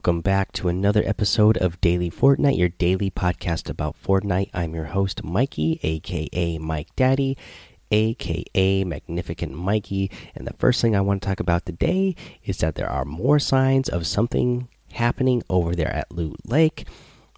welcome back to another episode of Daily Fortnite, your daily podcast about Fortnite. I'm your host, Mikey, aka Mike Daddy, aka Magnificent Mikey. And the first thing I want to talk about today is that there are more signs of something happening over there at Loot Lake.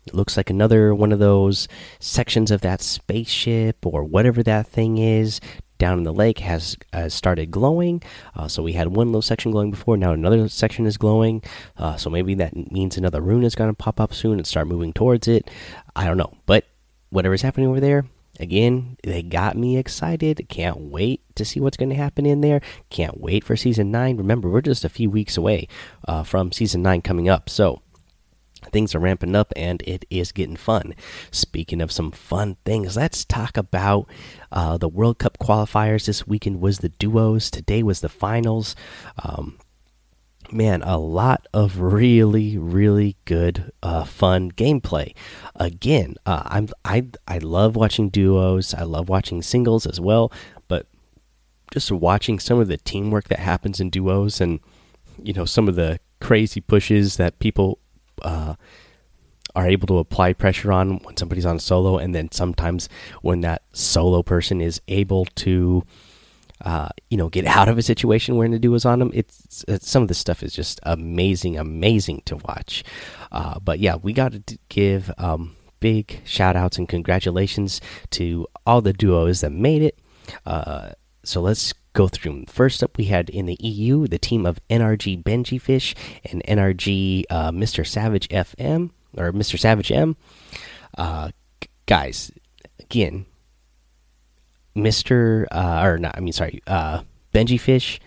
It looks like another one of those sections of that spaceship or whatever that thing is down in the lake has uh, started glowing. Uh, so we had one little section glowing before. Now another section is glowing. Uh, so maybe that means another rune is going to pop up soon and start moving towards it. I don't know. But whatever's happening over there, again, they got me excited. Can't wait to see what's going to happen in there. Can't wait for season nine. Remember, we're just a few weeks away uh, from season nine coming up. So things are ramping up and it is getting fun. Speaking of some fun things, let's talk about uh, the World Cup qualifiers. This weekend was the duos, today was the finals. Um, man, a lot of really, really good, uh, fun gameplay. Again, uh, I'm I I love watching duos. I love watching singles as well, but just watching some of the teamwork that happens in duos and you know some of the crazy pushes that people uh, are able to apply pressure on when somebody's on solo, and then sometimes when that solo person is able to, uh, you know, get out of a situation where duo is on them. It's, it's, some of this stuff is just amazing, amazing to watch. Uh, but yeah, we got to give um, big shout outs and congratulations to all the duos that made it. Uh, so let's go through. First up, we had in the EU the team of NRG Benji Fish and NRG uh, Mr. Savage FM or Mr. Savage M. Uh, guys, again, Mr. Uh, or not, I mean, sorry, uh, Benji Fish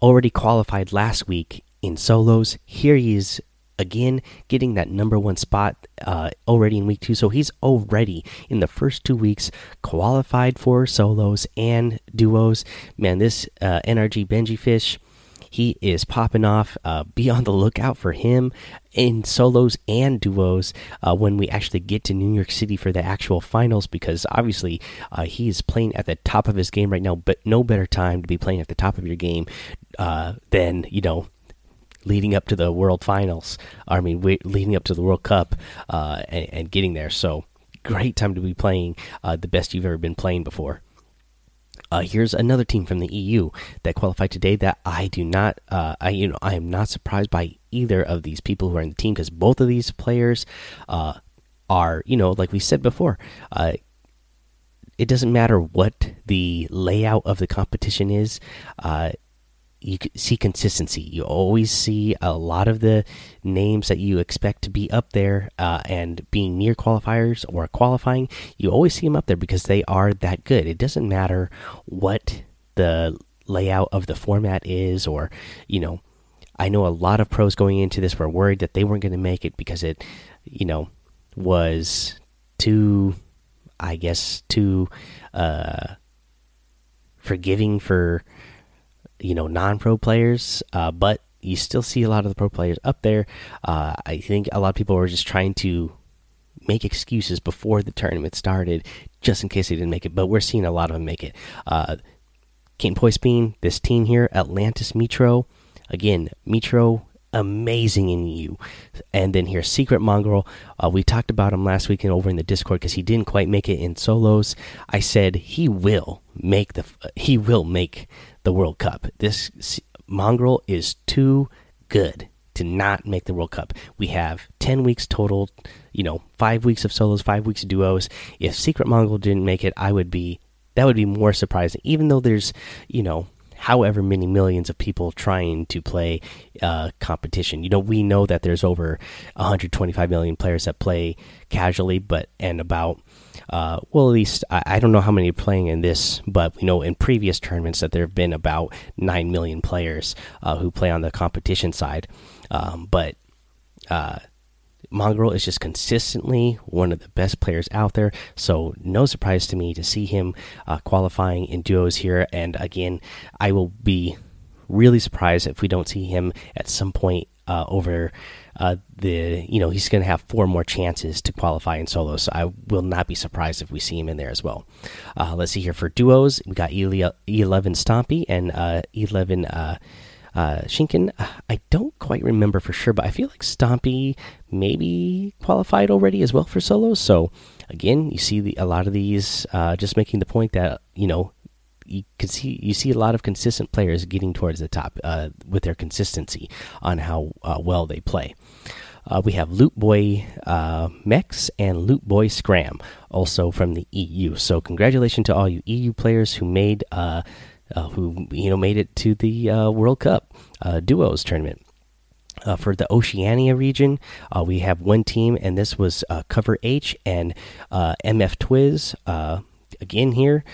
already qualified last week in solos. Here he is again getting that number one spot uh, already in week two. So he's already in the first two weeks qualified for solos and duos. Man, this uh, NRG Benji Fish. He is popping off. Uh, be on the lookout for him in solos and duos uh, when we actually get to New York City for the actual finals, because obviously uh, he is playing at the top of his game right now. But no better time to be playing at the top of your game uh, than you know leading up to the World Finals. I mean, leading up to the World Cup uh, and, and, getting there. So great time to be playing uh, the best you've ever been playing before. Uh, here's another team from the EU that qualified today that I do not, uh, I you know, I am not surprised by either of these people who are in the team because both of these players uh, are, you know, like we said before, uh, it doesn't matter what the layout of the competition is. You see consistency. You always see a lot of the names that you expect to be up there uh, and being near qualifiers or qualifying. You always see them up there because they are that good. It doesn't matter what the layout of the format is, or you know, I know a lot of pros going into this were worried that they weren't going to make it because it, you know, was too, I guess, too uh, forgiving for you know non-pro players, uh, but you still see a lot of the pro players up there. Uh, I think a lot of people were just trying to make excuses before the tournament started, just in case they didn't make it. But we're seeing a lot of them make it. Uh, Kane Poispin, this team here, Atlantis Metro, again, Metro amazing in you. And then here's Secret Mongraal. Uh, we talked about him last week and over in the Discord because he didn't quite make it in solos. I said he will make the he will make the World Cup. This Mongraal is too good to not make the World Cup. We have 10 weeks total, you know, 5 weeks of solos, 5 weeks of duos. If Secret Mongraal didn't make it, I would be that would be more surprising even though there's, you know, however many millions of people trying to play uh, competition. You know, we know that there's over 125 million players that play casually, but and about uh, well, at least I, I, don't know how many are playing in this, but we know in previous tournaments that there have been about nine million players uh, who play on the competition side. Um, but uh, Mongraal is just consistently one of the best players out there, so no surprise to me to see him uh, qualifying in duos here. And again, I will be really surprised if we don't see him at some point uh, over uh, the you know he's going to have four more chances to qualify in solos. So I will not be surprised if we see him in there as well. Uh, let's see here for duos. We got E11 Stompy and uh, E11 Uh, Shinken, I don't quite remember for sure, but I feel like Stompy maybe qualified already as well for solos. So again, you see the, a lot of these uh, just making the point that you know you can see you see a lot of consistent players getting towards the top uh, with their consistency on how uh, well they play. Uh, we have Loot Boy uh, Mex and Loot Boy Scram, also from the EU. So congratulations to all you EU players who made uh, uh, who you know made it to the World Cup duos tournament. for the Oceania region, we have one team, and this was Cover H and MF Twiz. again, here,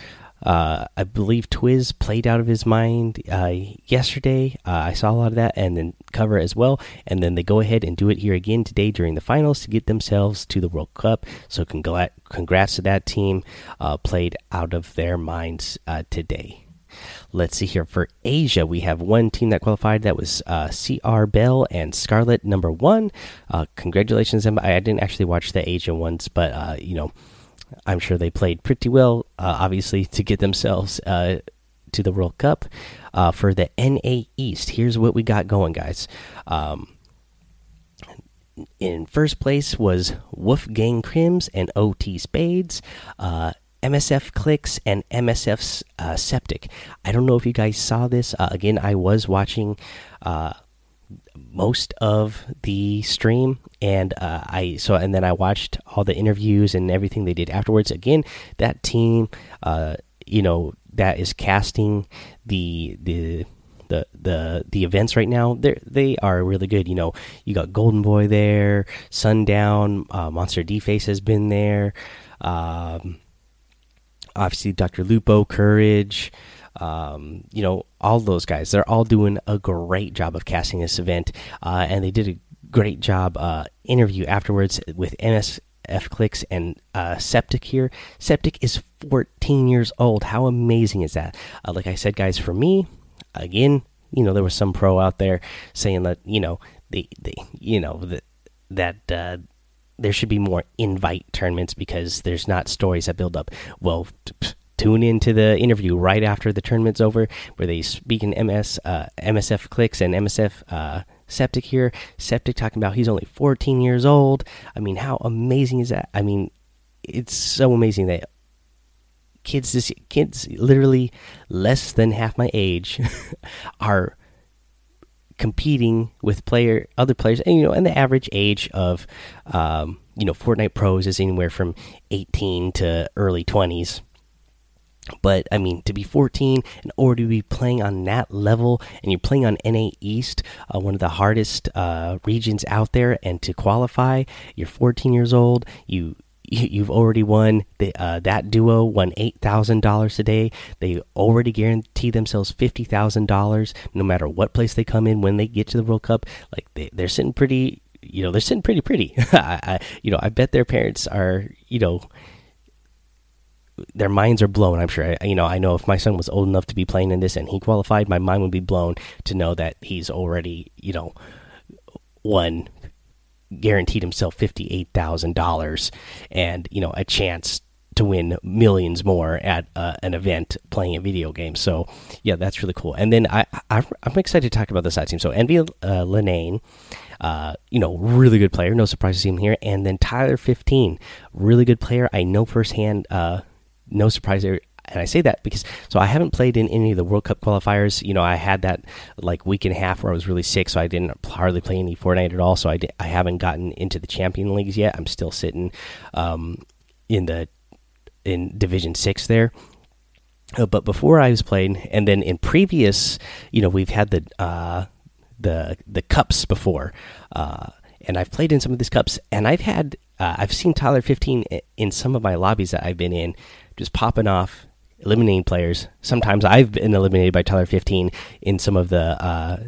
uh, I believe Twiz played out of his mind uh, yesterday. Uh, I saw a lot of that, and then cover as well. And then they go ahead and do it here again today during the finals to get themselves to the World Cup. So congr congrats to that team. Uh, played out of their minds uh, today. Let's see here for Asia. We have one team that qualified. That was uh, CR Bell and Scarlet number one. congratulations, them. I didn't actually watch the Asia ones, but you know I'm sure they played pretty well, uh, obviously, to get themselves uh, to the World Cup. Uh, for the NA East, here's what we got going, guys. Um, in first place was Wolfgang Crimz and OT Spades. Uh, MSF Clix and MSF uh, Sceptic. I don't know if you guys saw this. Uh, again, I was watching most of the stream. And uh, i so and then i watched all the interviews and everything they did afterwards. Again that team uh, you know that is casting the the the the the events right now they they are really good. You know you got golden boy there sundown uh, monster d face has been there. Um, obviously dr lupo courage um, you know, all those guys. They're all doing a great job of casting this event, uh, and they did a great job uh, interview afterwards with MSF Clix and uh, Sceptic here. Sceptic is 14 years old. How amazing is that? Uh, like I said, guys, for me, again, you know, there was some pro out there saying that you know the the you know that that uh, there should be more invite tournaments because there's not stories that build up. Well, tune into the interview right after the tournament's over, where they speak in MS, uh, MSF Clix and MSF uh, Sceptic here. Sceptic talking about he's only 14 years old. I mean, how amazing is that? I mean, it's so amazing that kids, this kids, literally less than half my age, are competing with player other players and you know and the average age of um, you know Fortnite pros is anywhere from 18 to early 20s but I mean, to be 14 and or to be playing on that level, and you're playing on NA East, uh, one of the hardest uh, regions out there, and to qualify, you're 14 years old. You you've already won. The, uh, that duo won eight thousand dollars today. They already guarantee themselves fifty thousand dollars, no matter what place they come in when they get to the World Cup. Like they, they're sitting pretty, you know, they're sitting pretty pretty. I, I, you know, I bet their parents are, you know their minds are blown. I'm sure. You know, I know if my son was old enough to be playing in this and he qualified, my mind would be blown to know that he's already, you know, won, guaranteed himself fifty eight thousand dollars, and you know, a chance to win millions more at uh, an event playing a video game. So, yeah, that's really cool. And then I, I am excited to talk about the side team. So, Envy uh, Linane. Uh, you know, really good player. No surprise to see him here. And then Tyler 15, really good player. I know firsthand uh, no surprise there. And I say that because so I haven't played in any of the World Cup qualifiers. You know, I had that like week and a half where I was really sick, so I didn't hardly play any Fortnite at all. So I I haven't gotten into the Champion Leagues yet. I'm still sitting um, in the in Division Six there. Uh, but before I was playing, and then in previous, you know, we've had the uh, the the cups before, uh, and I've played in some of these cups, and I've had uh, I've seen Tyler 15 in some of my lobbies that I've been in just popping off, eliminating players. Sometimes I've been eliminated by Tyler 15 in some of the uh,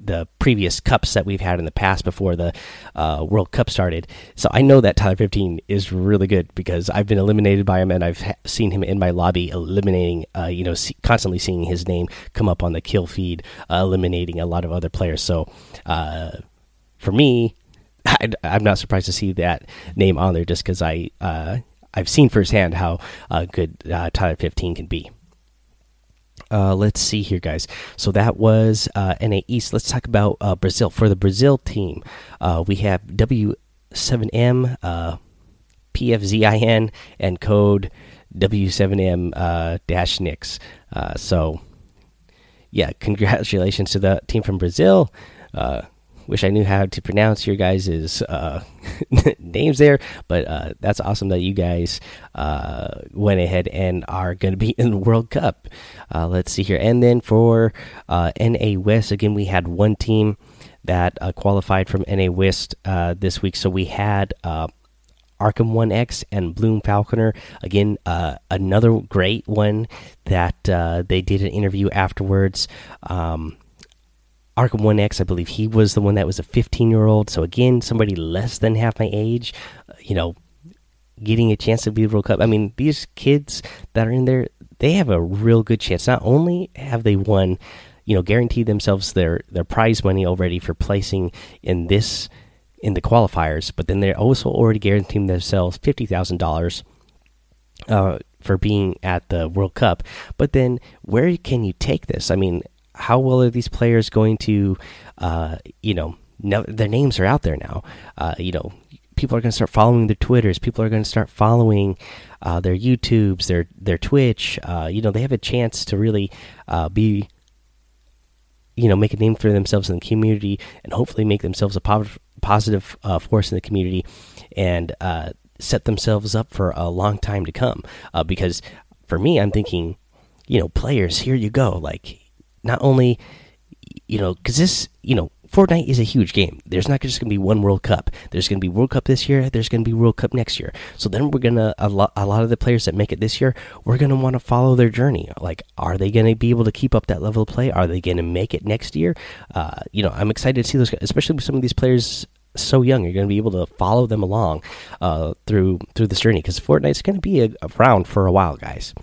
the previous cups that we've had in the past before the uh, World Cup started. So I know that Tyler 15 is really good because I've been eliminated by him and I've seen him in my lobby eliminating, uh, you know, see, constantly seeing his name come up on the kill feed, uh, eliminating a lot of other players. So uh, for me, I, am not surprised to see that name on there just because I uh, I've seen firsthand how uh, good uh, Tyler 15 can be. Uh, let's see here, guys. So that was uh, NA East. Let's talk about uh, Brazil. For the Brazil team, uh, we have W7M, uh, PFZIN, and code W7M uh, dash Nix. So, yeah, congratulations to the team from Brazil. Wish I knew how to pronounce your guys' uh, names there, but uh, that's awesome that you guys uh, went ahead and are going to be in the World Cup. Uh, let's see here. And then for uh, NA West, again, we had one team that uh, qualified from NA West this week. So we had. Arkham One X and Bloom Falconer. Again, another great one that they did an interview afterwards. Um, Arkham One X, I believe he was the one that was a 15 year old. So again, somebody less than half my age, uh, you know, getting a chance to be the World Cup. I mean, these kids that are in there, they have a real good chance. Not only have they won, you know, guaranteed themselves their their prize money already for placing in this in the qualifiers, but then they're also already guaranteeing themselves fifty thousand uh, dollars for being at the World Cup. But then, where can you take this? I mean, how well are these players going to, uh, you know, their names are out there now. Uh, you know, people are going to start following their Twitters. People are going to start following uh, their YouTubes, their their Twitch. Uh, you know, they have a chance to really uh, be, you know, make a name for themselves in the community, and hopefully make themselves a positive positive uh, force in the community, and set themselves up for a long time to come. because for me, I'm thinking, you know, players, here you go, like not only you know because this you know Fortnite is a huge game. There's not just going to be one World Cup. There's going to be World Cup this year. There's going to be World Cup next year. So then we're gonna a lot a lot of the players that make it this year, we're gonna want to follow their journey. Like, are they going to be able to keep up that level of play? Are they going to make it next year? Uh, you know, I'm excited to see those, especially with some of these players so young. You're going to be able to follow them along uh, through through this journey because Fortnite's going to be around for a while, guys.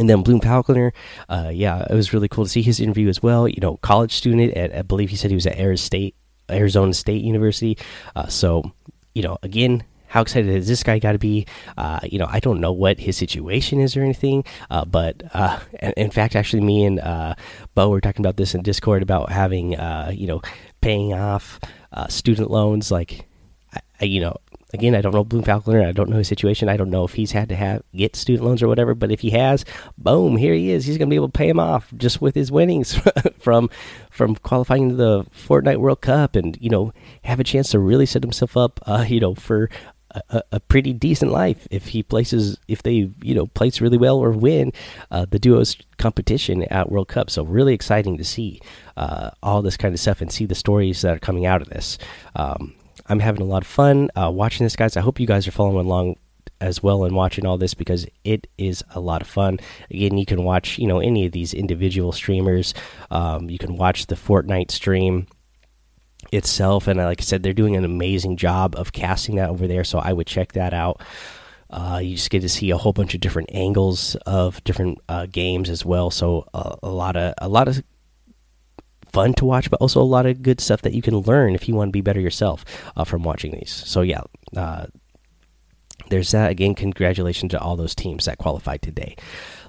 And then Bloom Falconer, uh, yeah, it was really cool to see his interview as well. You know, college student at, I believe he said he was at Arizona State, Arizona State University. Uh, so, you know, again, how excited has this guy got to be? Uh, you know, I don't know what his situation is or anything, uh, but uh, in fact, actually, me and uh, Bo were talking about this in Discord about having, uh, you know, paying off uh, student loans. Like, I, you know, again, I don't know Bloom Falconer. I don't know his situation. I don't know if he's had to have get student loans or whatever. But if he has, boom, here he is. He's going to be able to pay him off just with his winnings from from qualifying to the Fortnite World Cup, and you know, have a chance to really set himself up, uh, you know, for a, a, pretty decent life if he places if they you know place really well or win uh, the duos competition at World Cup. So really exciting to see uh, all this kind of stuff and see the stories that are coming out of this. Um, I'm having a lot of fun uh, watching this, guys. I hope you guys are following along as well and watching all this because it is a lot of fun. Again, you can watch you know any of these individual streamers. Um, you can watch the Fortnite stream itself, and uh, like I said, they're doing an amazing job of casting that over there. So I would check that out. Uh, you just get to see a whole bunch of different angles of different uh, games as well. So uh, a lot of a lot of fun to watch, but also a lot of good stuff that you can learn if you want to be better yourself uh, from watching these. So yeah, uh, there's that. Again, congratulations to all those teams that qualified today.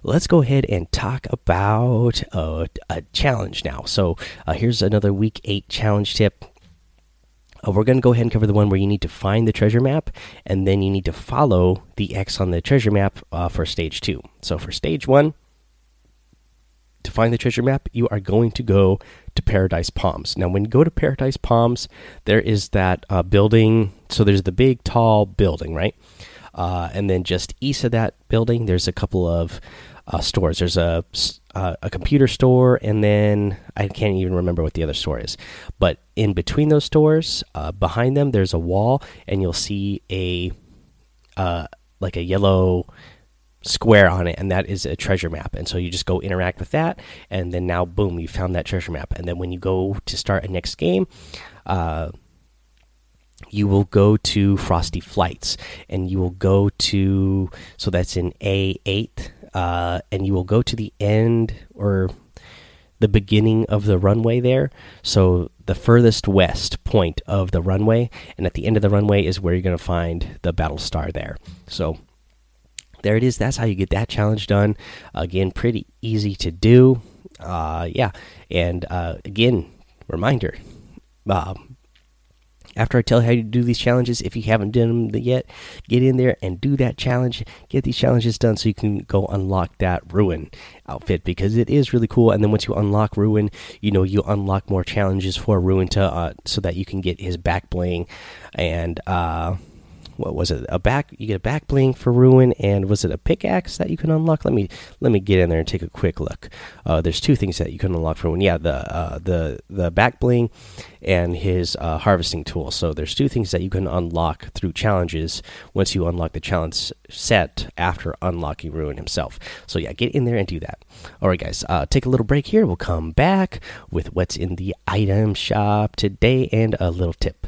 Let's go ahead and talk about uh, a challenge now. So uh, here's another week eight challenge tip. Uh, we're going to go ahead and cover the one where you need to find the treasure map and then you need to follow the X on the treasure map for stage two. So for stage one, to find the treasure map, you are going to go to Paradise Palms. Now, when you go to Paradise Palms, there is that uh, building. So there's the big, tall building, right? Uh, and then just east of that building, there's a couple of uh, stores. There's a uh, a computer store, and then I can't even remember what the other store is. But in between those stores, uh, behind them, there's a wall, and you'll see a uh, like a yellow square on it, and that is a treasure map. And so you just go interact with that, and then now, boom, you found that treasure map. And then when you go to start a next game, uh, you will go to Frosty Flights, and you will go to so that's in A eight, uh, and you will go to the end or the beginning of the runway there. So the furthest west point of the runway, and at the end of the runway is where you're going to find the battle star there. So there it is. That's how you get that challenge done. Again, pretty easy to do. Uh, yeah, and uh, again, reminder. Um, after I tell you how to do these challenges, if you haven't done them yet, get in there and do that challenge. Get these challenges done so you can go unlock that ruin outfit because it is really cool. And then once you unlock ruin, you know you unlock more challenges for ruin to uh, so that you can get his back bling and uh, what was it? A back you get a back bling for ruin, and was it a pickaxe that you can unlock? Let me let me get in there and take a quick look. Uh, there's two things that you can unlock for ruin. Yeah, the uh, the the back bling and his uh, harvesting tool. So there's two things that you can unlock through challenges once you unlock the challenge set after unlocking ruin himself. So yeah, get in there and do that. All right, guys, uh, take a little break here. We'll come back with what's in the item shop today and a little tip.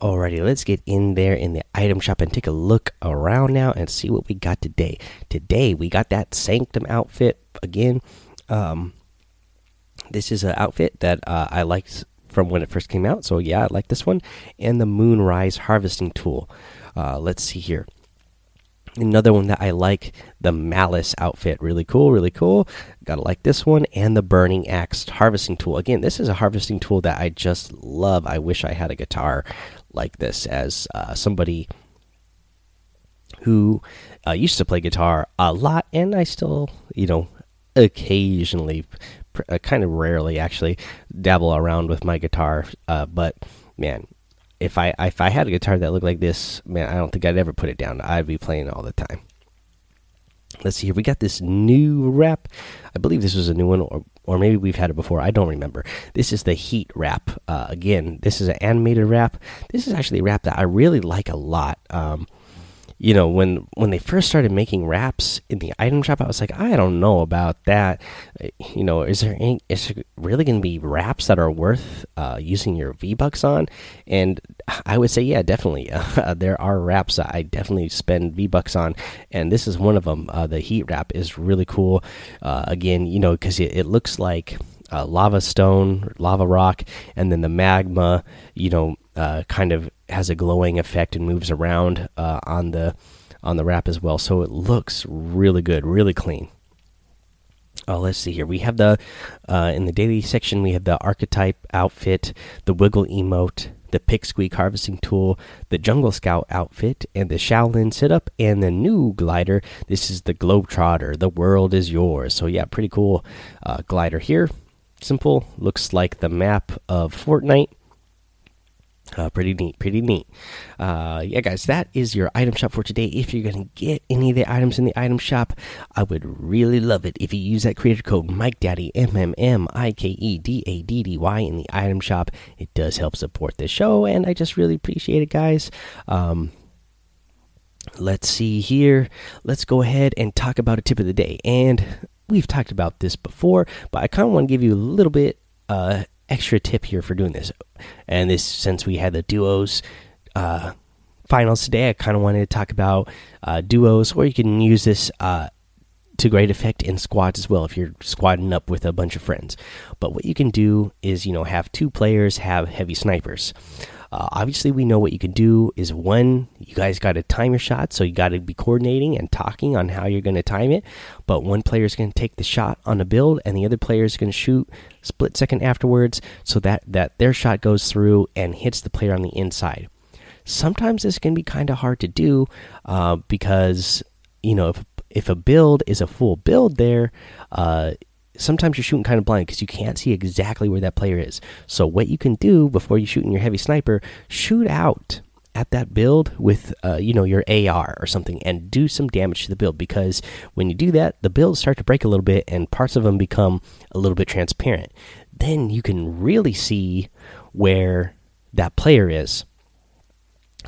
Alrighty, let's get in there in the item shop and take a look around now and see what we got today. Today we got that Sanctum outfit again. Um, this is an outfit that uh, I liked from when it first came out, so yeah, I like this one. And the Moonrise harvesting tool. Uh, let's see here. Another one that I like, the Malice outfit. Really cool, really cool. Gotta like this one. And the Burning Axe harvesting tool. Again, this is a harvesting tool that I just love. I wish I had a guitar like this as uh, somebody who uh, used to play guitar a lot, and I still, you know, occasionally, uh, kind of rarely actually, dabble around with my guitar. Uh, but man, if I if I had a guitar that looked like this, man, I don't think I'd ever put it down. I'd be playing all the time. Let's see here. We got this new wrap. I believe this was a new one, or or maybe we've had it before. I don't remember. This is the Heat wrap. Uh, again, this is an animated wrap. This is actually a wrap that I really like a lot. Um, you know when when they first started making wraps in the item shop i was like i don't know about that. You know is there any is there really going to be wraps that are worth uh, using your v bucks on? And i would say yeah definitely. Uh, there are wraps that i definitely spend v bucks on and this is one of them uh, the heat wrap is really cool. Uh, again you know because it, it looks like uh, lava stone, lava rock, and then the magma, you know, uh, kind of has a glowing effect and moves around uh, on the on the wrap as well. So it looks really good, really clean. Uh, let's see here. We have the uh, in the daily section. We have the archetype outfit, the wiggle emote, the pick squeak harvesting tool, the jungle scout outfit, and the Shaolin sit up, and the new glider. This is the Globetrotter. The world is yours. So yeah, pretty cool uh, glider here simple. Looks like the map of Fortnite. Uh, pretty neat, pretty neat. Uh, yeah, guys, that is your item shop for today. If you're to get any of the items in the item shop, I would really love it if you use that creator code Mike Daddy M M M I K E D A D D Y in the item shop. It does help support the show, and I just really appreciate it, guys. Um, let's see here. Let's go ahead and talk about a tip of the day. And we've talked about this before, but I kind of want to give you a little bit uh, extra tip here for doing this. And this, since we had the duos uh, finals today, I kind of wanted to talk about uh, duos, or you can use this uh, to great effect in squads as well if you're squadding up with a bunch of friends. But what you can do is, you know, have two players have heavy snipers. Uh, obviously, we know what you can do is one, you guys got to time your shot, so you got to be coordinating and talking on how you're going to time it. But one player is going to take the shot on a build, and the other player is going to shoot split second afterwards, so that that their shot goes through and hits the player on the inside. Sometimes this can be kind of hard to do uh, because you know if if a build is a full build there, uh, sometimes you're shooting kind of blind because you can't see exactly where that player is. So what you can do before you shoot in your heavy sniper, shoot out at that build with uh, you know your AR or something and do some damage to the build because when you do that, the builds start to break a little bit and parts of them become a little bit transparent. Then you can really see where that player is.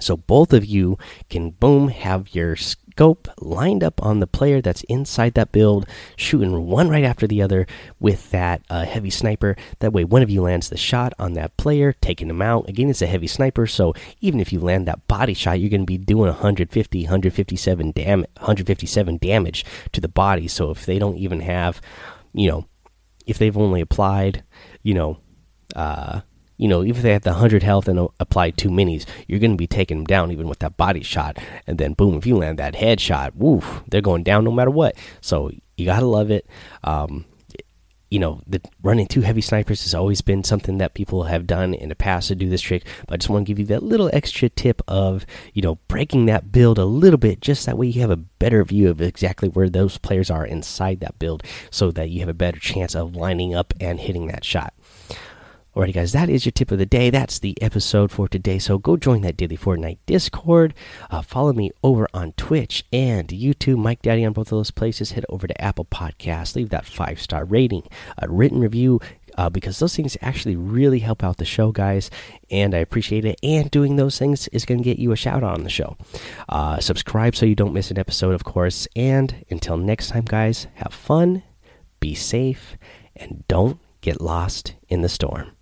So both of you can boom have your scope lined up on the player that's inside that build, shooting one right after the other with that uh, heavy sniper. That way, one of you lands the shot on that player, taking them out. Again, it's a heavy sniper, so even if you land that body shot, you're going to be doing 150, 157 damage, 157 damage to the body. So if they don't even have, you know, if they've only applied, you know, uh, you know, even if they have the 100 health and apply two minis, you're going to be taking them down even with that body shot. And then, boom, if you land that headshot, woof, they're going down no matter what. So you got to love it. Um, you know, the running two heavy snipers has always been something that people have done in the past to do this trick. But I just want to give you that little extra tip of, you know, breaking that build a little bit, just that way you have a better view of exactly where those players are inside that build, so that you have a better chance of lining up and hitting that shot. Alrighty, guys, that is your tip of the day. That's the episode for today. So go join that daily Fortnite Discord. Uh, follow me over on Twitch and YouTube, Mike Daddy on both of those places. Head over to Apple Podcasts, leave that five star rating, a written review, uh, because those things actually really help out the show, guys. And I appreciate it. And doing those things is going to get you a shout out on the show. Uh, subscribe so you don't miss an episode, of course. And until next time, guys, have fun, be safe, and don't get lost in the storm.